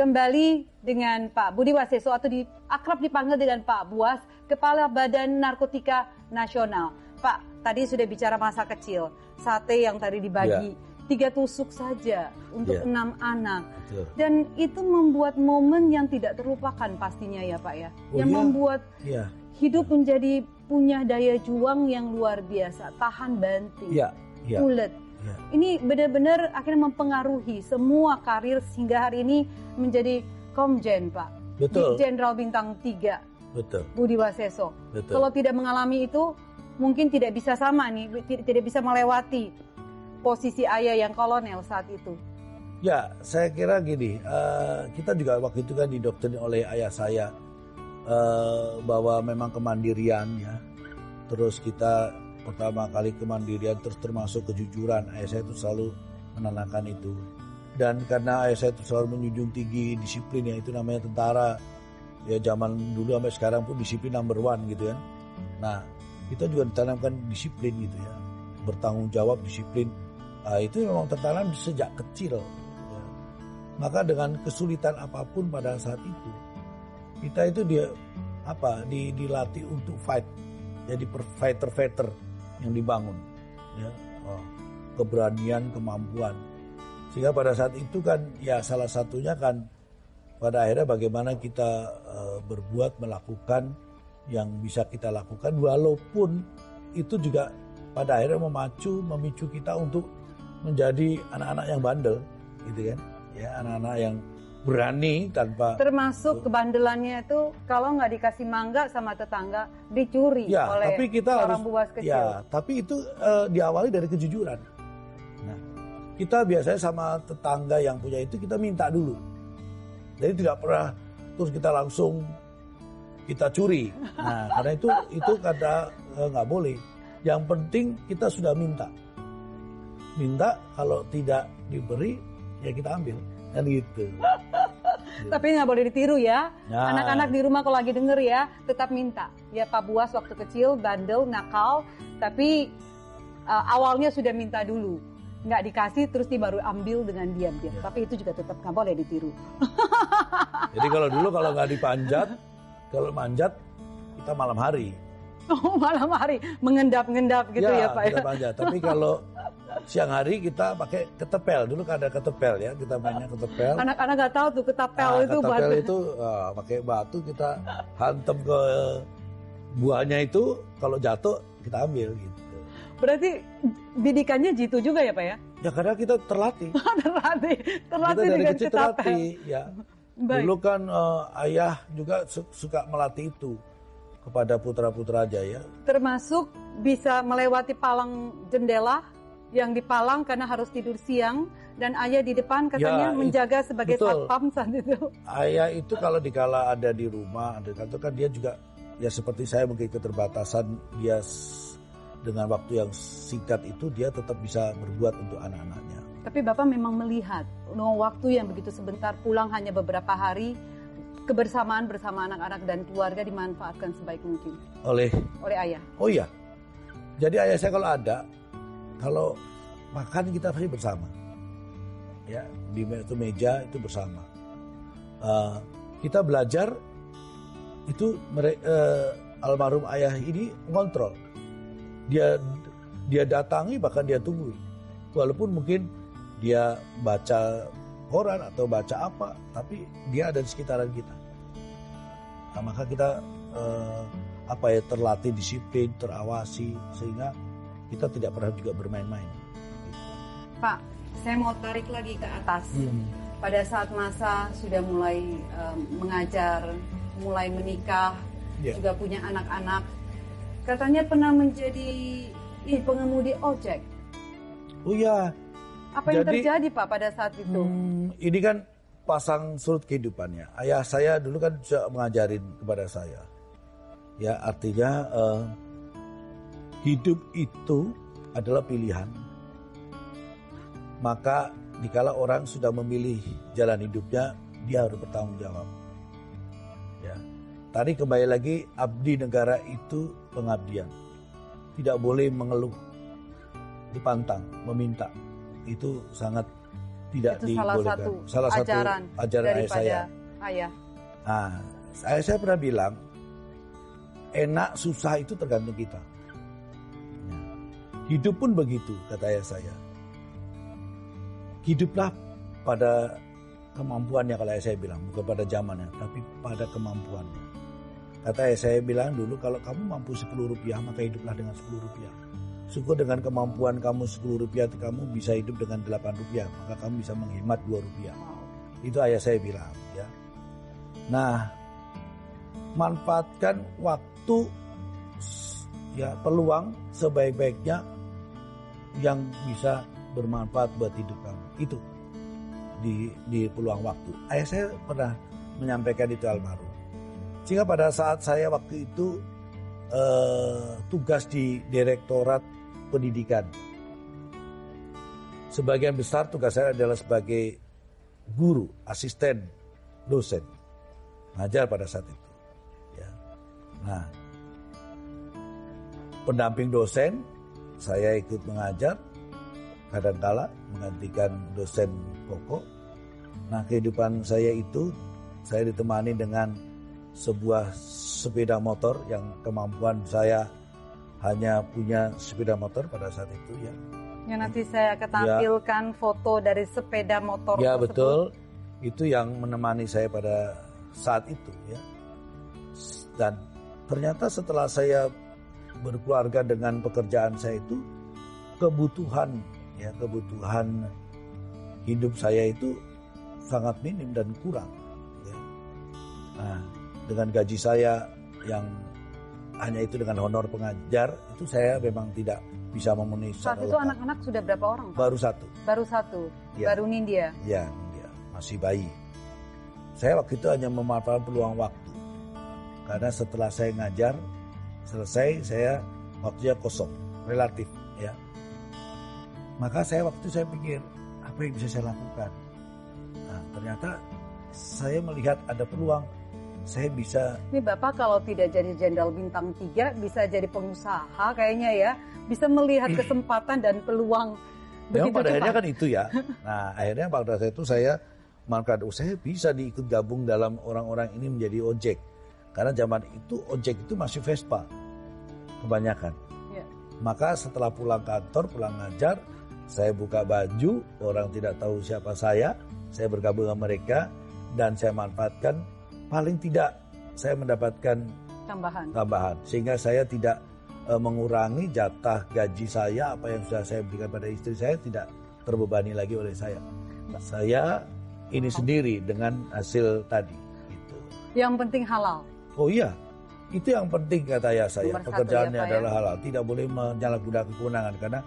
kembali dengan Pak Budi Waseso atau di, akrab dipanggil dengan Pak Buas, Kepala Badan Narkotika Nasional. Pak, tadi sudah bicara masa kecil, sate yang tadi dibagi. Ya. Tiga tusuk saja untuk ya. enam anak, Betul. dan itu membuat momen yang tidak terlupakan pastinya ya Pak ya, oh, yang ya. membuat ya. hidup menjadi punya daya juang yang luar biasa, tahan banting, ya. Ya. ulet, Ya. Ini benar-benar akhirnya mempengaruhi semua karir sehingga hari ini menjadi komjen, Pak. Betul. Jenderal bintang 3. Betul. Budi Waseso. Betul. Kalau tidak mengalami itu, mungkin tidak bisa sama nih, tidak bisa melewati posisi ayah yang kolonel saat itu. Ya, saya kira gini, uh, kita juga waktu itu kan didoktrin oleh ayah saya uh, bahwa memang kemandirian ya, terus kita pertama kali kemandirian terus termasuk kejujuran ayah saya itu selalu menanamkan itu. Dan karena ayah saya itu selalu menjunjung tinggi disiplin ya itu namanya tentara. Ya zaman dulu sampai sekarang pun disiplin number one gitu ya. Nah kita juga ditanamkan disiplin gitu ya. Bertanggung jawab disiplin. Nah, itu memang tertanam sejak kecil ya. maka dengan kesulitan apa pun pada saat itu kita itu dia apa di, dilatih untuk fight. Jadi fighter fighter yang dibangun ya. Oh, keberanian kemampuan. Sehingga pada saat itu kan ya salah satunya kan pada akhirnya bagaimana kita uh, berbuat melakukan yang bisa kita lakukan walaupun itu juga pada akhirnya memacu memicu kita untuk menjadi anak-anak yang bandel gitu kan. Ya anak-anak yang berani tanpa termasuk kebandelannya itu kalau nggak dikasih mangga sama tetangga dicuri ya, oleh tapi kita orang harus, buas kecil. Ya, tapi itu uh, diawali dari kejujuran. Nah, kita biasanya sama tetangga yang punya itu kita minta dulu. Jadi tidak pernah terus kita langsung kita curi. Nah, karena itu itu kata eh, nggak uh, boleh. Yang penting kita sudah minta. Minta kalau tidak diberi ya kita ambil kan gitu. Tapi nggak boleh ditiru ya. Nah. Anak-anak di rumah kalau lagi denger ya, tetap minta. Ya Pak Buas waktu kecil bandel, nakal, tapi uh, awalnya sudah minta dulu. Nggak dikasih terus dia baru ambil dengan diam-diam. Ya. Tapi itu juga tetap nggak boleh ditiru. Jadi kalau dulu kalau nggak dipanjat, kalau manjat kita malam hari. Oh malam hari mengendap-ngendap gitu ya, ya Pak ya. Panjat. Tapi kalau siang hari kita pakai ketepel. Dulu kan ada ketepel ya kita mainnya ketepel. Anak-anak nggak tahu tuh ketapel nah, itu ketepel batu. itu uh, pakai batu kita hantem ke buahnya itu. Kalau jatuh kita ambil gitu. Berarti didikannya jitu juga ya pak ya? Ya karena kita terlatih. Terlatih. Terlatih kita dari dengan kecil ketapel. terlatih ya. Baik. dulu kan uh, ayah juga suka melatih itu kepada putra-putra aja ya termasuk bisa melewati palang jendela yang dipalang karena harus tidur siang dan ayah di depan katanya ya, menjaga sebagai satpam saat itu. Ayah itu kalau dikala ada di rumah, ada kantor kan dia juga ya seperti saya mungkin keterbatasan dia dengan waktu yang singkat itu dia tetap bisa berbuat untuk anak-anaknya. Tapi Bapak memang melihat no, waktu yang begitu sebentar pulang hanya beberapa hari kebersamaan bersama anak-anak dan keluarga dimanfaatkan sebaik mungkin. Oleh oleh ayah. Oh iya. Jadi ayah saya kalau ada kalau makan kita pasti bersama. Ya, di itu meja itu bersama. Uh, kita belajar itu uh, almarhum ayah ini ngontrol. Dia dia datangi bahkan dia tunggu. Walaupun mungkin dia baca koran atau baca apa, tapi dia ada di sekitaran kita. Nah, maka kita uh, apa ya terlatih disiplin, terawasi sehingga kita tidak pernah juga bermain-main. Pak, saya mau tarik lagi ke atas. Hmm. Pada saat masa sudah mulai um, mengajar, mulai menikah, yeah. juga punya anak-anak, katanya pernah menjadi ini pengemudi ojek. Oh iya. Apa Jadi, yang terjadi Pak pada saat itu? Hmm, ini kan pasang surut kehidupannya. Ayah saya dulu kan bisa mengajarin kepada saya. Ya artinya uh, hidup itu adalah pilihan. Maka dikala orang sudah memilih jalan hidupnya, dia harus bertanggung jawab. Ya. Tadi kembali lagi abdi negara itu pengabdian. Tidak boleh mengeluh, dipantang, meminta. Itu sangat tidak Itu salah dibolehkan. satu salah satu ajaran ajaran ayah saya. ayah. Nah, ayah saya pernah bilang, enak susah itu tergantung kita. Hidup pun begitu, kata ayah saya. Hiduplah pada kemampuannya kalau ayah saya bilang, bukan pada zamannya, tapi pada kemampuannya. Kata ayah saya bilang dulu, kalau kamu mampu 10 rupiah, maka hiduplah dengan 10 rupiah. Syukur dengan kemampuan kamu 10 rupiah, kamu bisa hidup dengan 8 rupiah, maka kamu bisa menghemat 2 rupiah. Itu ayah saya bilang, ya. Nah, manfaatkan waktu ya peluang sebaik-baiknya yang bisa bermanfaat buat hidup kamu. Itu di di peluang waktu. Ayah saya pernah menyampaikan itu almarhum. Sehingga pada saat saya waktu itu eh, tugas di Direktorat Pendidikan. Sebagian besar tugas saya adalah sebagai guru, asisten, dosen. Ngajar pada saat itu. Ya. Nah, pendamping dosen, saya ikut mengajar, kadangkala menggantikan dosen pokok. Nah, kehidupan saya itu saya ditemani dengan sebuah sepeda motor yang kemampuan saya hanya punya sepeda motor pada saat itu ya. Yang nanti saya akan tampilkan foto dari sepeda motor Ya tersebut. betul, itu yang menemani saya pada saat itu ya. Dan ternyata setelah saya berkeluarga dengan pekerjaan saya itu kebutuhan ya kebutuhan hidup saya itu sangat minim dan kurang. ya. Nah, dengan gaji saya yang hanya itu dengan honor pengajar itu saya memang tidak bisa memenuhi Saat itu anak-anak sudah berapa orang? Pak? baru satu. Baru satu. Ya. Baru Nindya. Ya, ya, masih bayi. Saya waktu itu hanya memanfaatkan peluang waktu. Karena setelah saya ngajar, selesai saya waktunya kosong, relatif ya. Maka saya waktu itu saya pikir, apa yang bisa saya lakukan? Nah, ternyata saya melihat ada peluang. Saya bisa Ini Bapak kalau tidak jadi jenderal bintang 3 bisa jadi pengusaha kayaknya ya. Bisa melihat kesempatan dan peluang Memang pada akhirnya cepat. kan itu ya. Nah akhirnya pada saat itu saya mengangkat, oh saya bisa diikut gabung dalam orang-orang ini menjadi ojek. Karena zaman itu ojek itu masih Vespa kebanyakan. Ya. Maka setelah pulang kantor, pulang ngajar, saya buka baju, orang tidak tahu siapa saya, saya bergabung dengan mereka dan saya manfaatkan paling tidak saya mendapatkan tambahan. tambahan sehingga saya tidak eh, mengurangi jatah gaji saya apa yang sudah saya berikan pada istri saya tidak terbebani lagi oleh saya. Saya ini sendiri dengan hasil tadi. Gitu. Yang penting halal. Oh iya, itu yang penting kata ya saya. Nomor satu Pekerjaannya ya, ya. adalah halal, tidak boleh menyalahgunakan kewenangan karena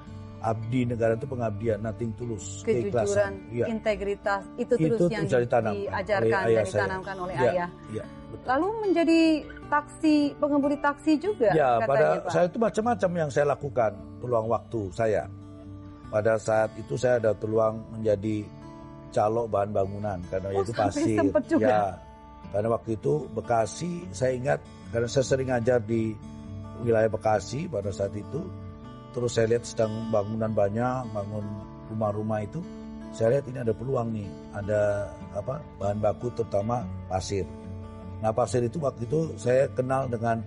abdi negara itu pengabdian, nothing tulus, Kejujuran, Iya. integritas itu terus Itu yang diajarkan oleh dan ayah saya. ditanamkan oleh Iya, ayah. Iya, betul. Lalu menjadi taksi pengemudi taksi juga Ya, katanya pada Pak. saya itu macam-macam yang saya lakukan peluang waktu saya. Pada saat itu saya ada peluang menjadi calok bahan bangunan karena Oh, itu juga. Ya, karena waktu itu Bekasi saya ingat karena saya sering ngajar di wilayah Bekasi pada saat itu. Terus saya lihat sedang bangunan banyak, bangun rumah-rumah itu. Saya lihat ini ada peluang nih, ada apa bahan baku terutama pasir. Nah pasir itu waktu itu saya kenal dengan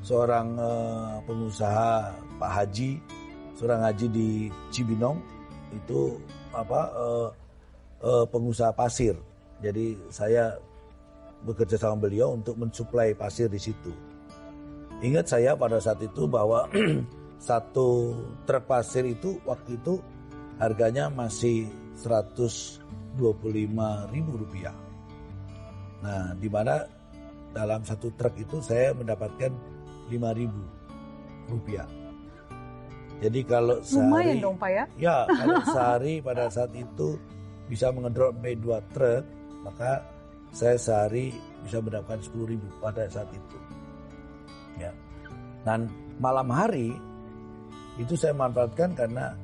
seorang eh, pengusaha Pak Haji, seorang haji di Cibinong itu apa eh, eh, pengusaha pasir. Jadi saya bekerja sama beliau untuk mensuplai pasir di situ. Ingat saya pada saat itu bahwa satu truk pasir itu waktu itu harganya masih 125 ribu rupiah. Nah, di mana dalam satu truk itu saya mendapatkan 5 ribu rupiah. Jadi kalau Lumayan sehari, dong Pak ya. ya kalau sehari pada saat itu bisa mengedrop sampai dua truk, maka saya sehari bisa mendapatkan 10 ribu pada saat itu. Ya. Dan malam hari itu saya manfaatkan karena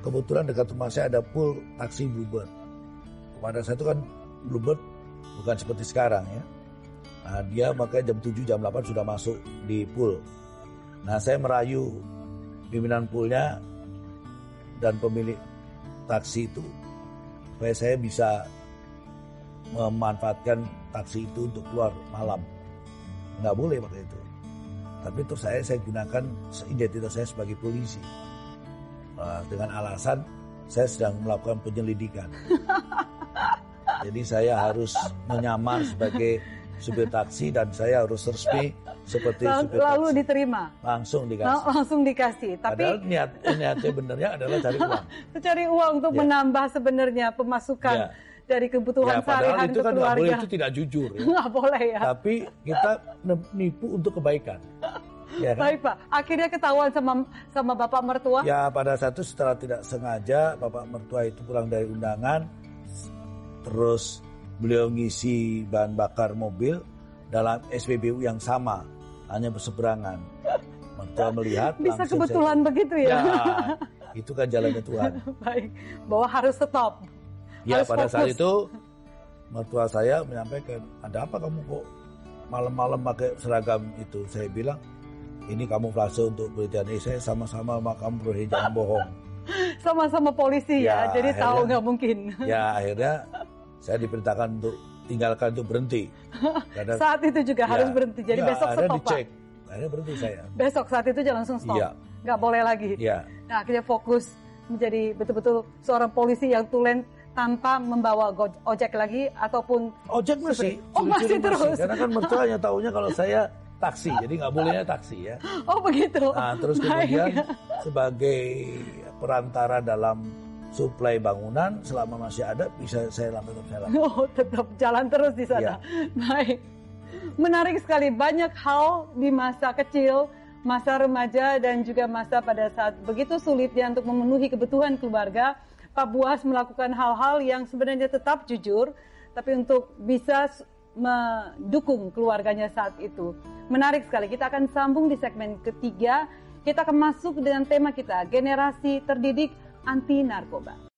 kebetulan dekat rumah saya ada pool taksi Bluebird. Pada saat itu kan Bluebird bukan seperti sekarang ya. Nah, dia makanya jam 7 jam 8 sudah masuk di pool. Nah saya merayu pimpinan poolnya dan pemilik taksi itu supaya saya bisa memanfaatkan taksi itu untuk keluar malam. Nggak boleh pakai itu. Tapi terus saya saya gunakan identitas saya sebagai polisi. Nah, dengan alasan saya sedang melakukan penyelidikan. Jadi saya harus menyamar sebagai supir taksi dan saya harus resmi seperti Lalu, supir lalu taksi. diterima. Langsung Lang- dikasih. Langsung dikasih. Tapi Padahal niat niatnya benernya adalah cari uang. cari uang untuk Ya. menambah sebenarnya pemasukan Ya. Dari kebutuhan Ya, sehari-hari itu kan keluarga. boleh itu tidak jujur. Ya. Nggak boleh ya. Tapi kita nipu untuk kebaikan. Ya kan? Baik Pak, akhirnya ketahuan sama sama bapak mertua. Ya pada saat itu setelah tidak sengaja bapak mertua itu pulang dari undangan, terus beliau ngisi bahan bakar mobil dalam SPBU yang sama, hanya berseberangan. Mertua melihat Bisa kebetulan saya- begitu ya. Ya, itu kan jalannya Tuhan. Baik, bahwa harus stop. Ya Harus pada saat fokus. itu mertua saya menyampaikan, ada apa kamu kok malam-malam pakai seragam itu? Saya bilang, ini kamu flase untuk penelitian ini. Saya sama-sama sama kamu bro, jangan bohong. Sama-sama polisi ya, Ya, jadi tahu akhirnya- nggak mungkin. Ya akhirnya saya diperintahkan untuk tinggalkan untuk berhenti. Karena Saat itu juga ya, harus berhenti. Jadi ya, besok akhirnya stop Pak. dicek. Akhirnya berhenti saya. Besok saat itu jangan langsung stop. Iya. Nggak boleh lagi. Ya, Nah akhirnya fokus menjadi betul-betul seorang polisi yang tulen tanpa membawa ojek lagi ataupun ojek masih. Oh, masih terus. Karena kan mertua hanya taunya kalau saya taksi, jadi nggak bolehnya taksi ya. oh begitu. Nah, terus Baik. kemudian sebagai perantara dalam suplai bangunan selama masih ada bisa saya lakukan saya lakukan. Oh, tetap jalan terus di sana. Iya. Baik. Menarik sekali banyak hal di masa kecil, masa remaja dan juga masa pada saat begitu sulitnya untuk memenuhi kebutuhan keluarga. Pak Buas melakukan hal-hal yang sebenarnya tetap jujur, tapi untuk bisa mendukung keluarganya saat itu. Menarik sekali. Kita akan sambung di segmen ketiga. Kita akan masuk dengan tema kita, generasi terdidik anti narkoba.